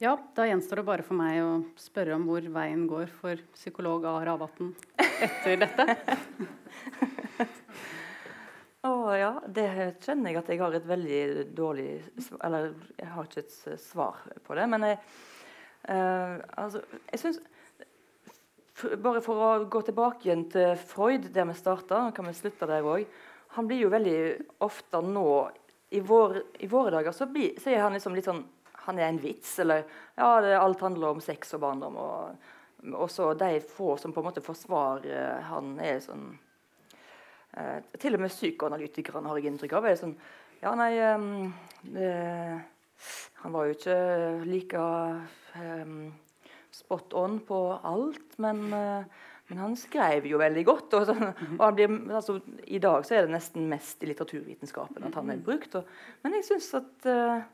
S1: Ja, da gjenstår det bare for meg å spørre om hvor veien går for psykolog A. Ravatn etter dette.
S2: Å ja, det kjenner jeg at jeg har et veldig dårlig Eller jeg har ikke et svar på det. Men jeg, eh, altså, jeg syns Bare for å gå tilbake igjen til Freud, der vi starta, kan vi slutte der òg. Han blir jo veldig ofte nå I, vår, i våre dager så, blir, så er han liksom litt sånn Han er en vits, eller ja, det, alt handler om sex og barndom. Og, og så de få som på en måte forsvarer han, er sånn Eh, til og med psykoanalytikerne har jeg inntrykk av. Er sånn, ja, nei, um, det, Han var jo ikke like um, spot on på alt, men, uh, men han skrev jo veldig godt. Og, så, og blir, altså, I dag så er det nesten mest i litteraturvitenskapen at han er brukt. Og, men jeg syns at eh, eh,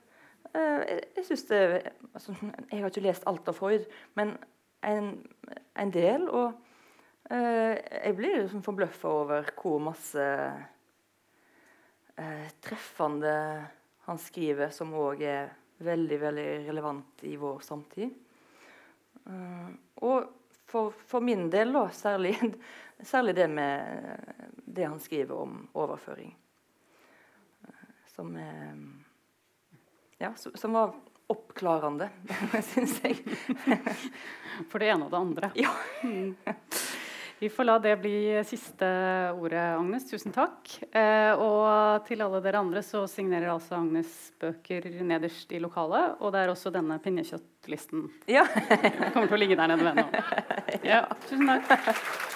S2: jeg, jeg synes det, altså, Jeg har ikke lest alt av Freud, men en, en del. og uh, jeg blir liksom forbløffa over hvor masse uh, treffende han skriver, som òg er veldig veldig relevant i vår samtid. Uh, og for, for min del, da, særlig, særlig det med eh, det han skriver om overføring. Uh, som er Ja, som, var oppklarende, syns jeg.
S1: For det ene og det andre.
S2: Ja.
S1: Vi får la det bli siste ordet, Agnes. Tusen takk. Eh, og til alle dere andre så signerer altså Agnes bøker nederst i lokalet. Og det er også denne pinnekjøttlisten.
S2: ja.
S1: Den kommer til å ligge der nede ved nå. Ja, tusen takk.